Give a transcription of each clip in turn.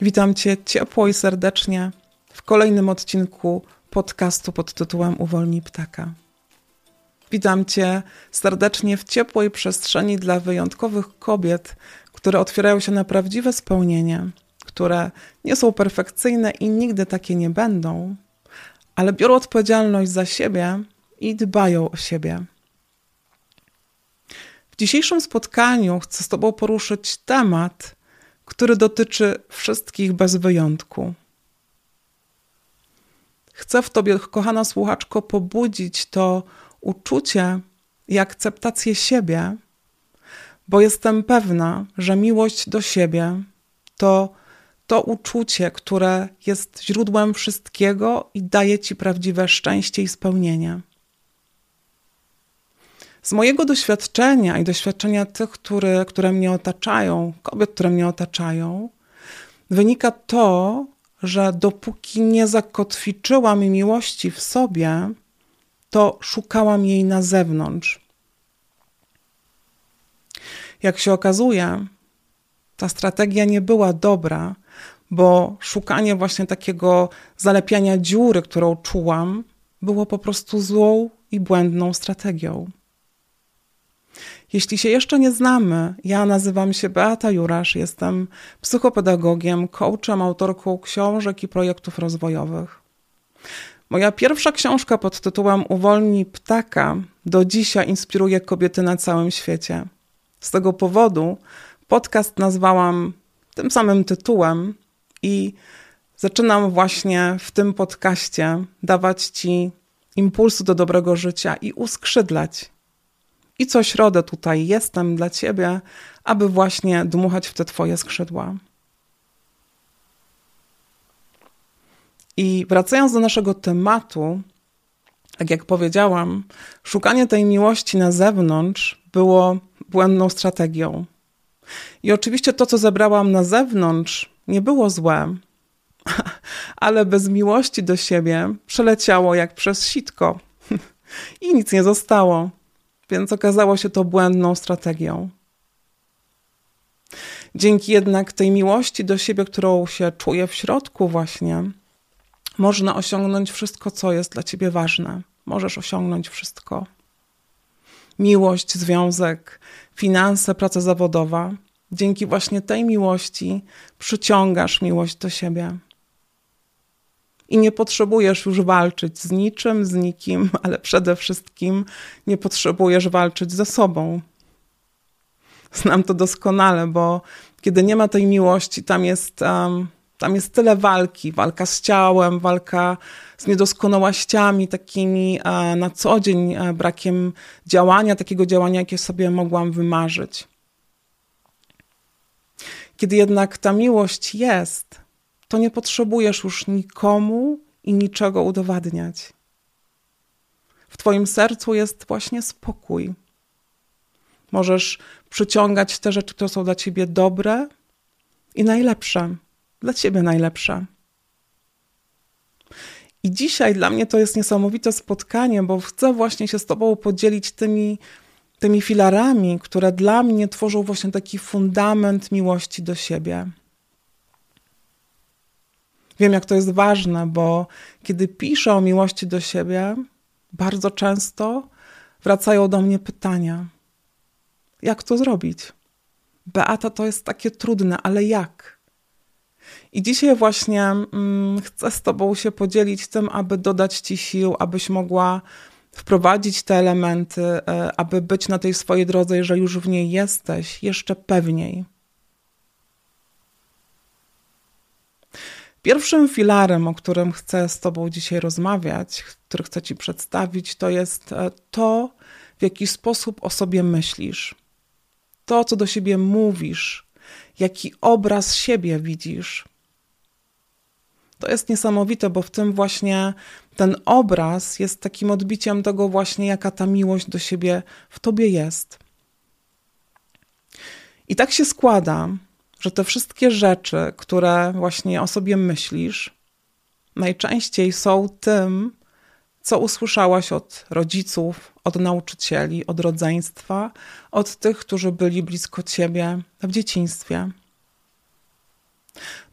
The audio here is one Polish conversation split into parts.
Witam Cię ciepło i serdecznie w kolejnym odcinku podcastu pod tytułem Uwolnij ptaka. Witam Cię serdecznie w ciepłej przestrzeni dla wyjątkowych kobiet, które otwierają się na prawdziwe spełnienie, które nie są perfekcyjne i nigdy takie nie będą, ale biorą odpowiedzialność za siebie i dbają o siebie. W dzisiejszym spotkaniu chcę z Tobą poruszyć temat, który dotyczy wszystkich bez wyjątku. Chcę w Tobie, kochana słuchaczko, pobudzić to uczucie i akceptację siebie, bo jestem pewna, że miłość do siebie to to uczucie, które jest źródłem wszystkiego i daje Ci prawdziwe szczęście i spełnienie. Z mojego doświadczenia i doświadczenia tych, które, które mnie otaczają, kobiet, które mnie otaczają, wynika to, że dopóki nie zakotwiczyłam miłości w sobie, to szukałam jej na zewnątrz. Jak się okazuje, ta strategia nie była dobra, bo szukanie właśnie takiego zalepiania dziury, którą czułam, było po prostu złą i błędną strategią. Jeśli się jeszcze nie znamy, ja nazywam się Beata Jurasz, jestem psychopedagogiem, coachem, autorką książek i projektów rozwojowych. Moja pierwsza książka pod tytułem Uwolnij ptaka do dzisiaj inspiruje kobiety na całym świecie. Z tego powodu podcast nazwałam tym samym tytułem i zaczynam właśnie w tym podcaście dawać Ci impulsu do dobrego życia i uskrzydlać i co środę tutaj jestem dla Ciebie, aby właśnie dmuchać w te Twoje skrzydła. I wracając do naszego tematu, tak jak powiedziałam, szukanie tej miłości na zewnątrz było błędną strategią. I oczywiście to, co zebrałam na zewnątrz, nie było złe, ale bez miłości do siebie przeleciało jak przez sitko i nic nie zostało więc okazało się to błędną strategią. Dzięki jednak tej miłości do siebie, którą się czuje w środku, właśnie, można osiągnąć wszystko, co jest dla ciebie ważne. Możesz osiągnąć wszystko. Miłość, związek, finanse, praca zawodowa. Dzięki właśnie tej miłości przyciągasz miłość do siebie i nie potrzebujesz już walczyć z niczym, z nikim, ale przede wszystkim nie potrzebujesz walczyć ze sobą. Znam to doskonale, bo kiedy nie ma tej miłości, tam jest, um, tam jest tyle walki. Walka z ciałem, walka z niedoskonałościami takimi uh, na co dzień, uh, brakiem działania, takiego działania, jakie sobie mogłam wymarzyć. Kiedy jednak ta miłość jest, to nie potrzebujesz już nikomu i niczego udowadniać. W Twoim sercu jest właśnie spokój. Możesz przyciągać te rzeczy, które są dla Ciebie dobre i najlepsze, dla Ciebie najlepsze. I dzisiaj dla mnie to jest niesamowite spotkanie, bo chcę właśnie się z Tobą podzielić tymi, tymi filarami, które dla mnie tworzą właśnie taki fundament miłości do siebie. Wiem, jak to jest ważne, bo kiedy piszę o miłości do siebie, bardzo często wracają do mnie pytania: jak to zrobić? Beata, to jest takie trudne, ale jak? I dzisiaj właśnie mm, chcę z Tobą się podzielić tym, aby dodać Ci sił, abyś mogła wprowadzić te elementy, e, aby być na tej swojej drodze, jeżeli już w niej jesteś, jeszcze pewniej. Pierwszym filarem, o którym chcę z Tobą dzisiaj rozmawiać, który chcę Ci przedstawić, to jest e, to, w jaki sposób o sobie myślisz. To, co do siebie mówisz, jaki obraz siebie widzisz. To jest niesamowite, bo w tym właśnie ten obraz jest takim odbiciem tego właśnie, jaka ta miłość do siebie w tobie jest. I tak się składa, że te wszystkie rzeczy, które właśnie o sobie myślisz, najczęściej są tym, co usłyszałaś od rodziców, od nauczycieli, od rodzeństwa, od tych, którzy byli blisko ciebie w dzieciństwie.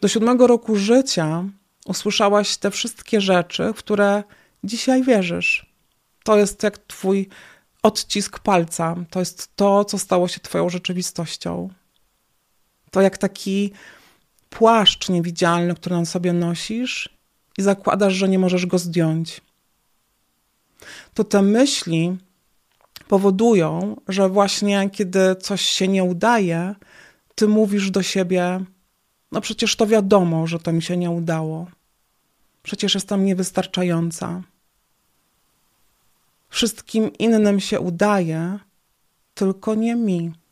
Do siódmego roku życia usłyszałaś te wszystkie rzeczy, w które dzisiaj wierzysz. To jest jak twój odcisk palca. To jest to, co stało się twoją rzeczywistością. To jak taki płaszcz niewidzialny, który na sobie nosisz i zakładasz, że nie możesz go zdjąć. To te myśli powodują, że właśnie kiedy coś się nie udaje, ty mówisz do siebie: No przecież to wiadomo, że to mi się nie udało. Przecież jestem niewystarczająca. Wszystkim innym się udaje, tylko nie mi.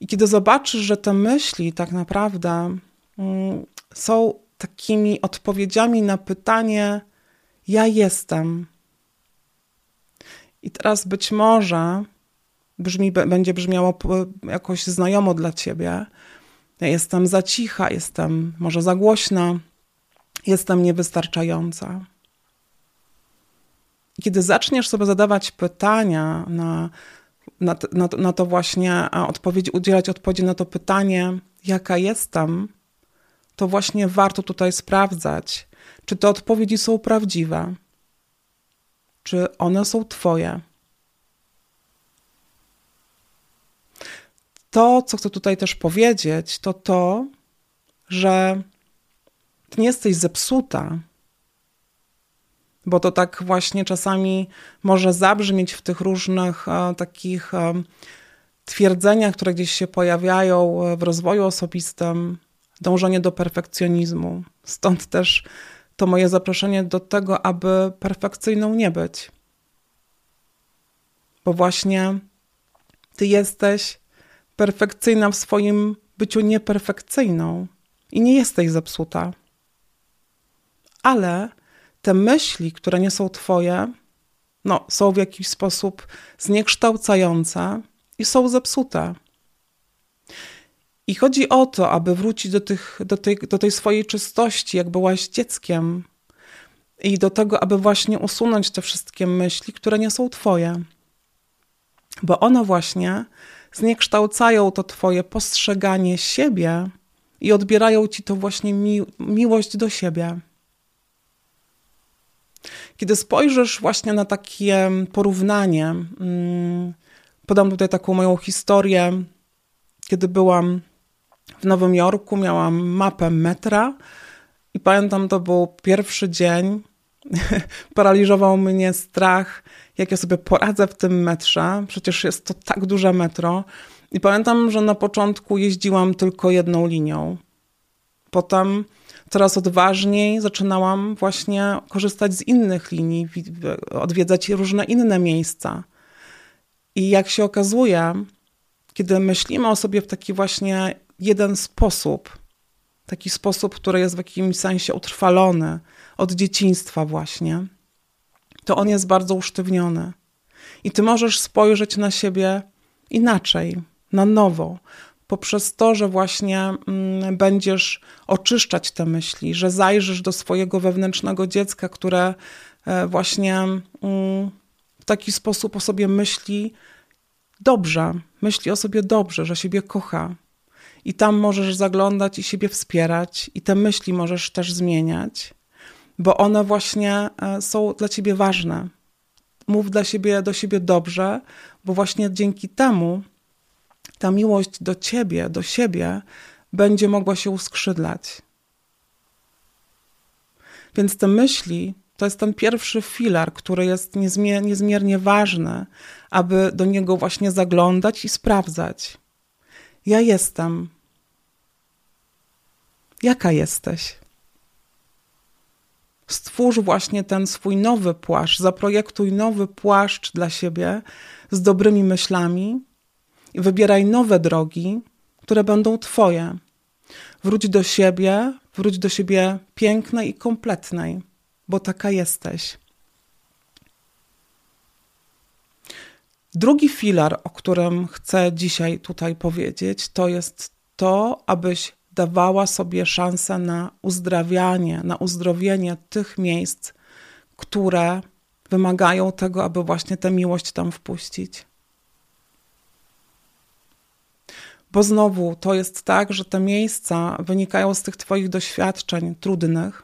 I kiedy zobaczysz, że te myśli tak naprawdę mm, są takimi odpowiedziami na pytanie: Ja jestem. I teraz być może brzmi, będzie brzmiało jakoś znajomo dla ciebie. Ja jestem za cicha, jestem może za głośna, jestem niewystarczająca. I kiedy zaczniesz sobie zadawać pytania na, na, na, na to właśnie, odpowiedzi, udzielać odpowiedzi na to pytanie, jaka jestem, to właśnie warto tutaj sprawdzać, czy te odpowiedzi są prawdziwe, czy one są Twoje. To, co chcę tutaj też powiedzieć, to to, że Ty nie jesteś zepsuta, bo to tak właśnie czasami może zabrzmieć w tych różnych e, takich e, twierdzeniach, które gdzieś się pojawiają w rozwoju osobistym, dążenie do perfekcjonizmu. Stąd też to moje zaproszenie do tego, aby perfekcyjną nie być. Bo właśnie ty jesteś perfekcyjna w swoim byciu nieperfekcyjną i nie jesteś zepsuta. Ale te myśli, które nie są twoje, no, są w jakiś sposób zniekształcające i są zepsute. I chodzi o to, aby wrócić do, tych, do, tej, do tej swojej czystości, jak byłaś dzieckiem, i do tego, aby właśnie usunąć te wszystkie myśli, które nie są Twoje. Bo one właśnie zniekształcają to Twoje postrzeganie siebie i odbierają Ci to właśnie mi miłość do siebie. Kiedy spojrzysz właśnie na takie porównanie, mm, podam tutaj taką moją historię, kiedy byłam w Nowym Jorku, miałam mapę metra i pamiętam, to był pierwszy dzień. Paraliżował mnie strach, jak ja sobie poradzę w tym metrze. Przecież jest to tak duże metro. I pamiętam, że na początku jeździłam tylko jedną linią. Potem coraz odważniej zaczynałam właśnie korzystać z innych linii, odwiedzać różne inne miejsca. I jak się okazuje, kiedy myślimy o sobie w taki właśnie jeden sposób, taki sposób, który jest w jakimś sensie utrwalony od dzieciństwa właśnie, to on jest bardzo usztywniony. I ty możesz spojrzeć na siebie inaczej, na nowo, poprzez to, że właśnie mm, będziesz oczyszczać te myśli, że zajrzysz do swojego wewnętrznego dziecka, które e, właśnie mm, w taki sposób o sobie myśli dobrze, myśli o sobie dobrze, że siebie kocha, i tam możesz zaglądać i siebie wspierać, i te myśli możesz też zmieniać, bo one właśnie e, są dla ciebie ważne. Mów dla siebie, do siebie dobrze, bo właśnie dzięki temu ta miłość do ciebie, do siebie będzie mogła się uskrzydlać. Więc te myśli to jest ten pierwszy filar, który jest niezmiernie ważny, aby do niego właśnie zaglądać i sprawdzać. Ja jestem, Jaka jesteś? Stwórz właśnie ten swój nowy płaszcz, zaprojektuj nowy płaszcz dla siebie z dobrymi myślami i wybieraj nowe drogi, które będą Twoje. Wróć do siebie, wróć do siebie pięknej i kompletnej, bo taka jesteś. Drugi filar, o którym chcę dzisiaj tutaj powiedzieć, to jest to, abyś dawała sobie szansę na uzdrawianie, na uzdrowienie tych miejsc, które wymagają tego, aby właśnie tę miłość tam wpuścić. Bo znowu to jest tak, że te miejsca wynikają z tych Twoich doświadczeń trudnych,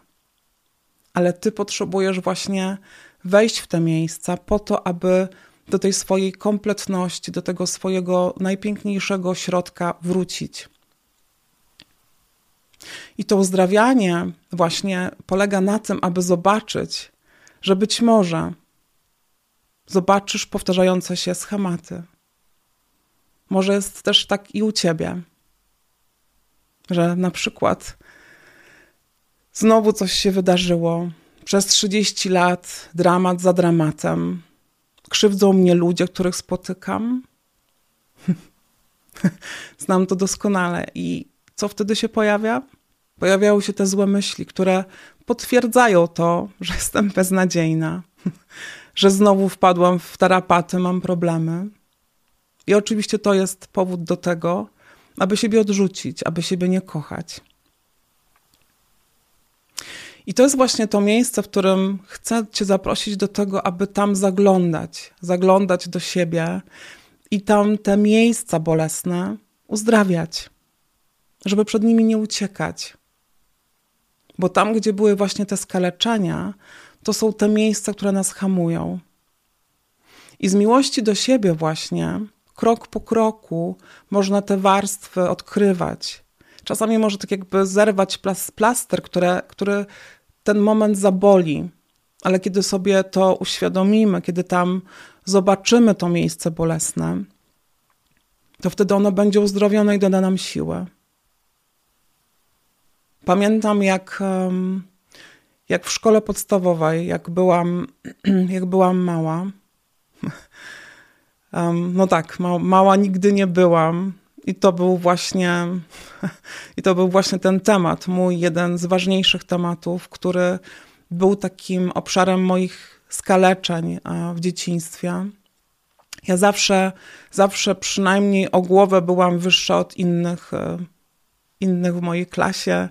ale Ty potrzebujesz właśnie wejść w te miejsca po to, aby do tej swojej kompletności, do tego swojego najpiękniejszego środka wrócić. I to uzdrawianie właśnie polega na tym, aby zobaczyć, że być może zobaczysz powtarzające się schematy. Może jest też tak i u ciebie, że na przykład znowu coś się wydarzyło. Przez 30 lat dramat za dramatem. Krzywdzą mnie ludzie, których spotykam. Znam to doskonale. I co wtedy się pojawia? Pojawiały się te złe myśli, które potwierdzają to, że jestem beznadziejna, że znowu wpadłam w tarapaty, mam problemy. I oczywiście to jest powód do tego, aby siebie odrzucić, aby siebie nie kochać. I to jest właśnie to miejsce, w którym chcę Cię zaprosić do tego, aby tam zaglądać, zaglądać do siebie i tam te miejsca bolesne uzdrawiać, żeby przed nimi nie uciekać. Bo tam, gdzie były właśnie te skaleczenia, to są te miejsca, które nas hamują. I z miłości do siebie, właśnie, krok po kroku, można te warstwy odkrywać. Czasami może tak jakby zerwać plaster, które, który ten moment zaboli, ale kiedy sobie to uświadomimy, kiedy tam zobaczymy to miejsce bolesne, to wtedy ono będzie uzdrowione i doda nam siłę. Pamiętam, jak, jak w szkole podstawowej, jak byłam, jak byłam mała. No tak, mała nigdy nie byłam. I to był właśnie, i to był właśnie ten temat, mój jeden z ważniejszych tematów, który był takim obszarem moich skaleczeń w dzieciństwie. Ja zawsze, zawsze przynajmniej o głowę byłam wyższa od innych e, innych w mojej klasie.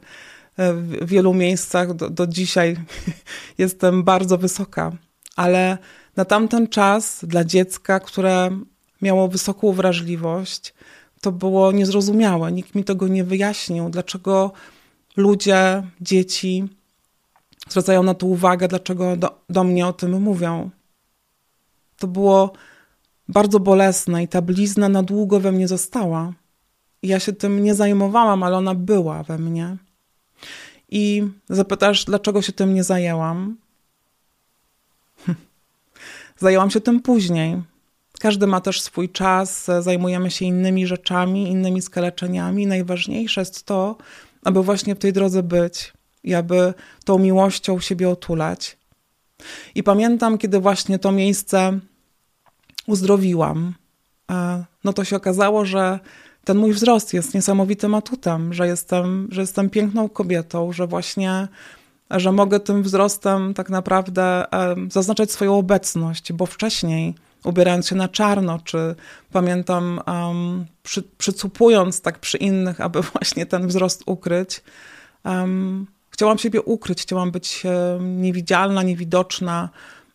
E, w wielu miejscach do, do dzisiaj jestem bardzo wysoka, ale na tamten czas dla dziecka, które miało wysoką wrażliwość, to było niezrozumiałe. Nikt mi tego nie wyjaśnił, dlaczego ludzie, dzieci zwracają na to uwagę, dlaczego do, do mnie o tym mówią. To było bardzo bolesne i ta blizna na długo we mnie została ja się tym nie zajmowałam, ale ona była we mnie. I zapytasz, dlaczego się tym nie zajęłam? Zajęłam się tym później. Każdy ma też swój czas, zajmujemy się innymi rzeczami, innymi skaleczeniami. Najważniejsze jest to, aby właśnie w tej drodze być i aby tą miłością siebie otulać. I pamiętam, kiedy właśnie to miejsce uzdrowiłam, e, no to się okazało, że ten mój wzrost jest niesamowitym atutem, że jestem, że jestem piękną kobietą, że właśnie że mogę tym wzrostem tak naprawdę zaznaczać swoją obecność, bo wcześniej ubierając się na czarno, czy pamiętam um, przy, przycupując tak przy innych, aby właśnie ten wzrost ukryć, um, chciałam siebie ukryć, chciałam być um, niewidzialna, niewidoczna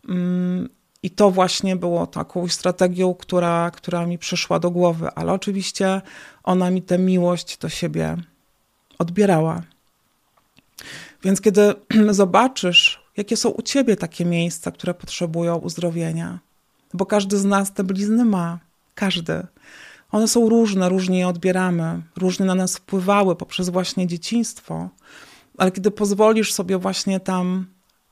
um, i to właśnie było taką strategią, która, która mi przyszła do głowy, ale oczywiście ona mi tę miłość do siebie odbierała. Więc kiedy zobaczysz, jakie są u ciebie takie miejsca, które potrzebują uzdrowienia, bo każdy z nas te blizny ma, każdy. One są różne, różnie je odbieramy, różnie na nas wpływały poprzez właśnie dzieciństwo, ale kiedy pozwolisz sobie właśnie tam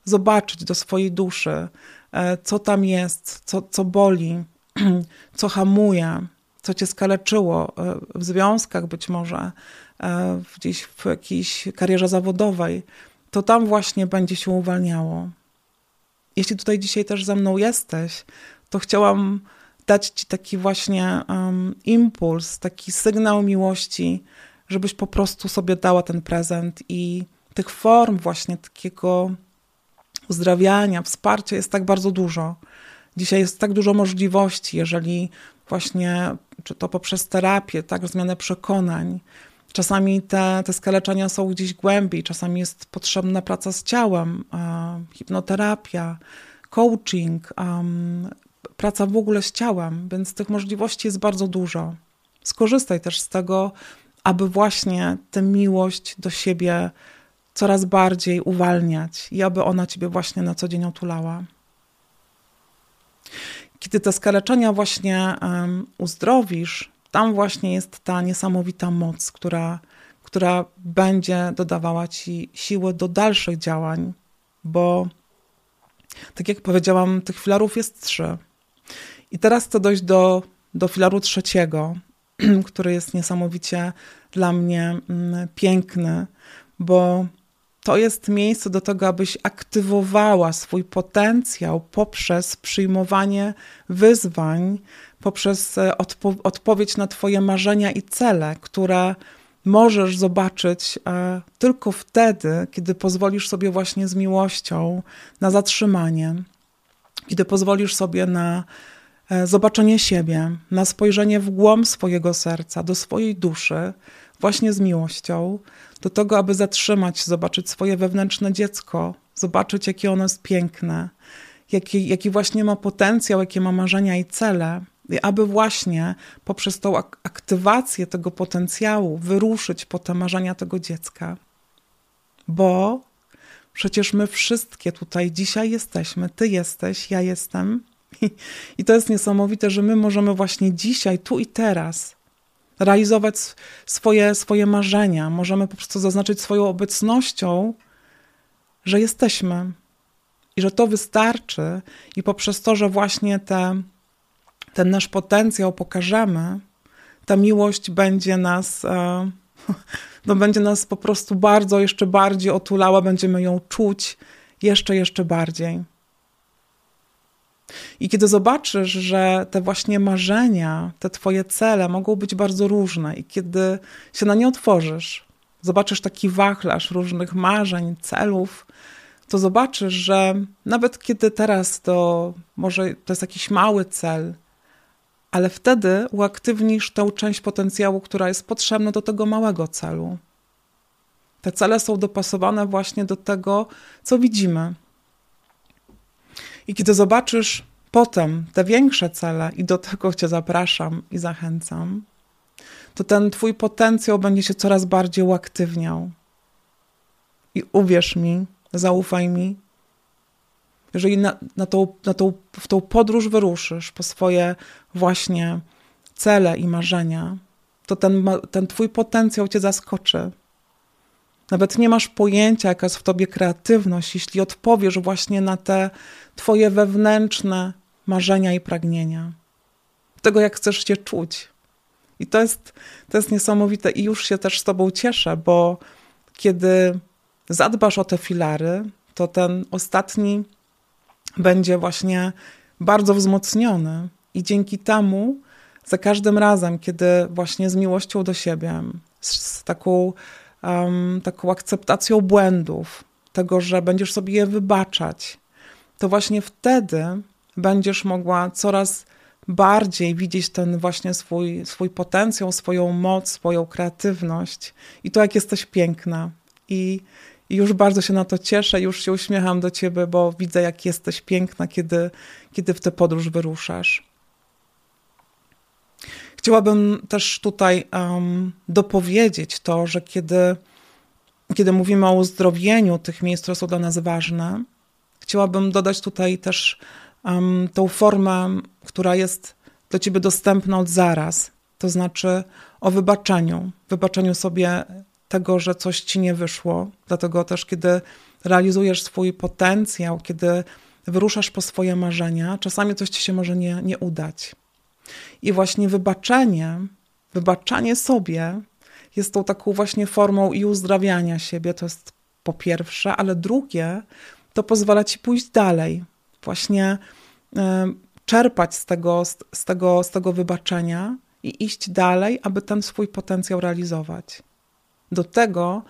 zobaczyć do swojej duszy, E, co tam jest, co, co boli, co hamuje, co cię skaleczyło e, w związkach być może, gdzieś w jakiejś karierze zawodowej, to tam właśnie będzie się uwalniało. Jeśli tutaj dzisiaj też ze mną jesteś, to chciałam dać ci taki właśnie um, impuls, taki sygnał miłości, żebyś po prostu sobie dała ten prezent i tych form właśnie takiego uzdrawiania, wsparcia jest tak bardzo dużo. Dzisiaj jest tak dużo możliwości, jeżeli właśnie, czy to poprzez terapię, tak, zmianę przekonań. Czasami te, te skaleczenia są gdzieś głębiej, czasami jest potrzebna praca z ciałem, hipnoterapia, coaching, praca w ogóle z ciałem, więc tych możliwości jest bardzo dużo. skorzystaj też z tego, aby właśnie tę miłość do siebie coraz bardziej uwalniać i aby ona ciebie właśnie na co dzień otulała. Kiedy te skaleczenia właśnie uzdrowisz, tam właśnie jest ta niesamowita moc, która, która będzie dodawała ci siły do dalszych działań, bo tak jak powiedziałam, tych filarów jest trzy. I teraz chcę dojść do, do filaru trzeciego, który jest niesamowicie dla mnie mm, piękny, bo to jest miejsce do tego, abyś aktywowała swój potencjał poprzez przyjmowanie wyzwań, poprzez e, odpo odpowiedź na Twoje marzenia i cele, które możesz zobaczyć e, tylko wtedy, kiedy pozwolisz sobie właśnie z miłością na zatrzymanie, kiedy pozwolisz sobie na e, zobaczenie siebie, na spojrzenie w głąb swojego serca, do swojej duszy, właśnie z miłością, do tego, aby zatrzymać, zobaczyć swoje wewnętrzne dziecko, zobaczyć, jakie ono jest piękne, jaki, jaki właśnie ma potencjał, jakie ma marzenia i cele, i aby właśnie poprzez tą aktywację tego potencjału wyruszyć po te marzenia tego dziecka. Bo przecież my wszystkie tutaj dzisiaj jesteśmy, ty jesteś, ja jestem. I, I to jest niesamowite, że my możemy właśnie dzisiaj, tu i teraz realizować swoje, swoje marzenia. Możemy po prostu zaznaczyć swoją obecnością, że jesteśmy i że to wystarczy, i poprzez to, że właśnie te, ten nasz potencjał pokażemy, ta miłość będzie nas, e, no będzie nas po prostu bardzo, jeszcze bardziej otulała, będziemy ją czuć jeszcze, jeszcze bardziej. I kiedy zobaczysz, że te właśnie marzenia, te twoje cele mogą być bardzo różne, i kiedy się na nie otworzysz, zobaczysz taki wachlarz różnych marzeń, celów, to zobaczysz, że nawet kiedy teraz to może to jest jakiś mały cel, ale wtedy uaktywnisz tę część potencjału, która jest potrzebna do tego małego celu. Te cele są dopasowane właśnie do tego, co widzimy. I kiedy zobaczysz potem te większe cele, i do tego Cię zapraszam i zachęcam, to ten Twój potencjał będzie się coraz bardziej uaktywniał. I uwierz mi, zaufaj mi, jeżeli na, na, tą, na tą, w tą podróż wyruszysz po swoje właśnie cele i marzenia, to ten, ten Twój potencjał Cię zaskoczy. Nawet nie masz pojęcia, jaka jest w tobie kreatywność, jeśli odpowiesz właśnie na te twoje wewnętrzne marzenia i pragnienia. Tego, jak chcesz się czuć. I to jest, to jest niesamowite i już się też z tobą cieszę, bo kiedy zadbasz o te filary, to ten ostatni będzie właśnie bardzo wzmocniony i dzięki temu za każdym razem, kiedy właśnie z miłością do siebie, z taką um, taką akceptacją błędów, tego, że będziesz sobie je wybaczać, to właśnie wtedy będziesz mogła coraz bardziej widzieć ten właśnie swój, swój potencjał, swoją moc, swoją kreatywność i to, jak jesteś piękna. I, I już bardzo się na to cieszę, już się uśmiecham do ciebie, bo widzę, jak jesteś piękna, kiedy, kiedy w tę podróż wyruszasz. Chciałabym też tutaj um, dopowiedzieć to, że kiedy, kiedy mówimy o uzdrowieniu tych miejsc, które są dla nas ważne, chciałabym dodać tutaj też um, tą formę, która jest dla ciebie dostępna od zaraz, to znaczy o wybaczeniu, wybaczeniu sobie tego, że coś ci nie wyszło. Dlatego też, kiedy realizujesz swój potencjał, kiedy wyruszasz po swoje marzenia, czasami coś ci się może nie, nie udać. I właśnie wybaczenie, wybaczanie sobie jest tą taką właśnie formą i uzdrawiania siebie, to jest po pierwsze, ale drugie, to pozwala ci pójść dalej, właśnie y, czerpać z tego, z, z, tego, z tego wybaczenia i iść dalej, aby ten swój potencjał realizować. Do tego,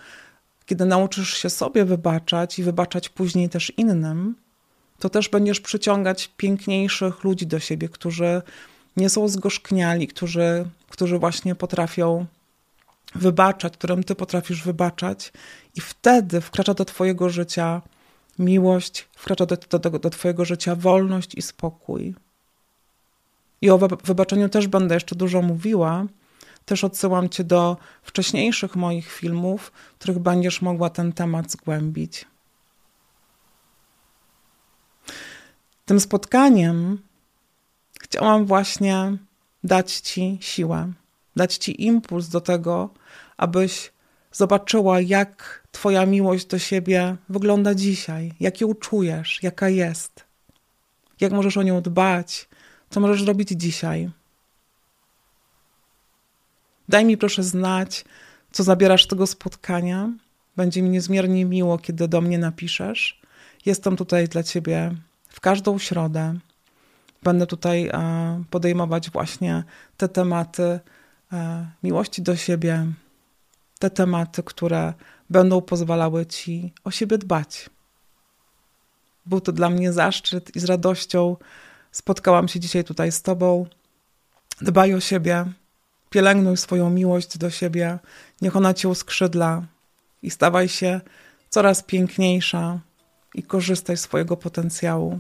kiedy nauczysz się sobie wybaczać i wybaczać później też innym, to też będziesz przyciągać piękniejszych ludzi do siebie, którzy nie są zgorzkniali, którzy, którzy właśnie potrafią wybaczać, którym ty potrafisz wybaczać, i wtedy wkracza do twojego życia miłość, wkracza do, do, do twojego życia wolność i spokój. I o wybaczeniu też będę jeszcze dużo mówiła, Też odsyłam Cię do wcześniejszych moich filmów, w których będziesz mogła ten temat zgłębić. Tym spotkaniem chciałam właśnie dać Ci siłę, dać Ci impuls do tego, abyś zobaczyła, jak Twoja miłość do siebie wygląda dzisiaj, jak ją czujesz, jaka jest, jak możesz o nią dbać, co możesz robić dzisiaj. Daj mi proszę znać, co zabierasz tego spotkania. Będzie mi niezmiernie miło, kiedy do mnie napiszesz. Jestem tutaj dla Ciebie w każdą środę. Będę tutaj e, podejmować właśnie te tematy e, miłości do siebie, te tematy, które będą pozwalały Ci o siebie dbać. Był to dla mnie zaszczyt i z radością spotkałam się dzisiaj tutaj z Tobą. Dbaj o siebie, pielęgnuj swoją miłość do siebie, niech ona Cię uskrzydla i stawaj się coraz piękniejsza i korzystaj z swojego potencjału.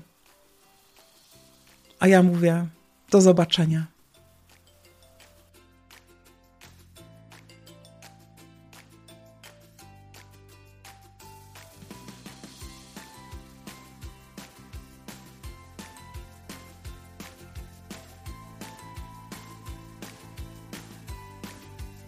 A ja mówię, do zobaczenia.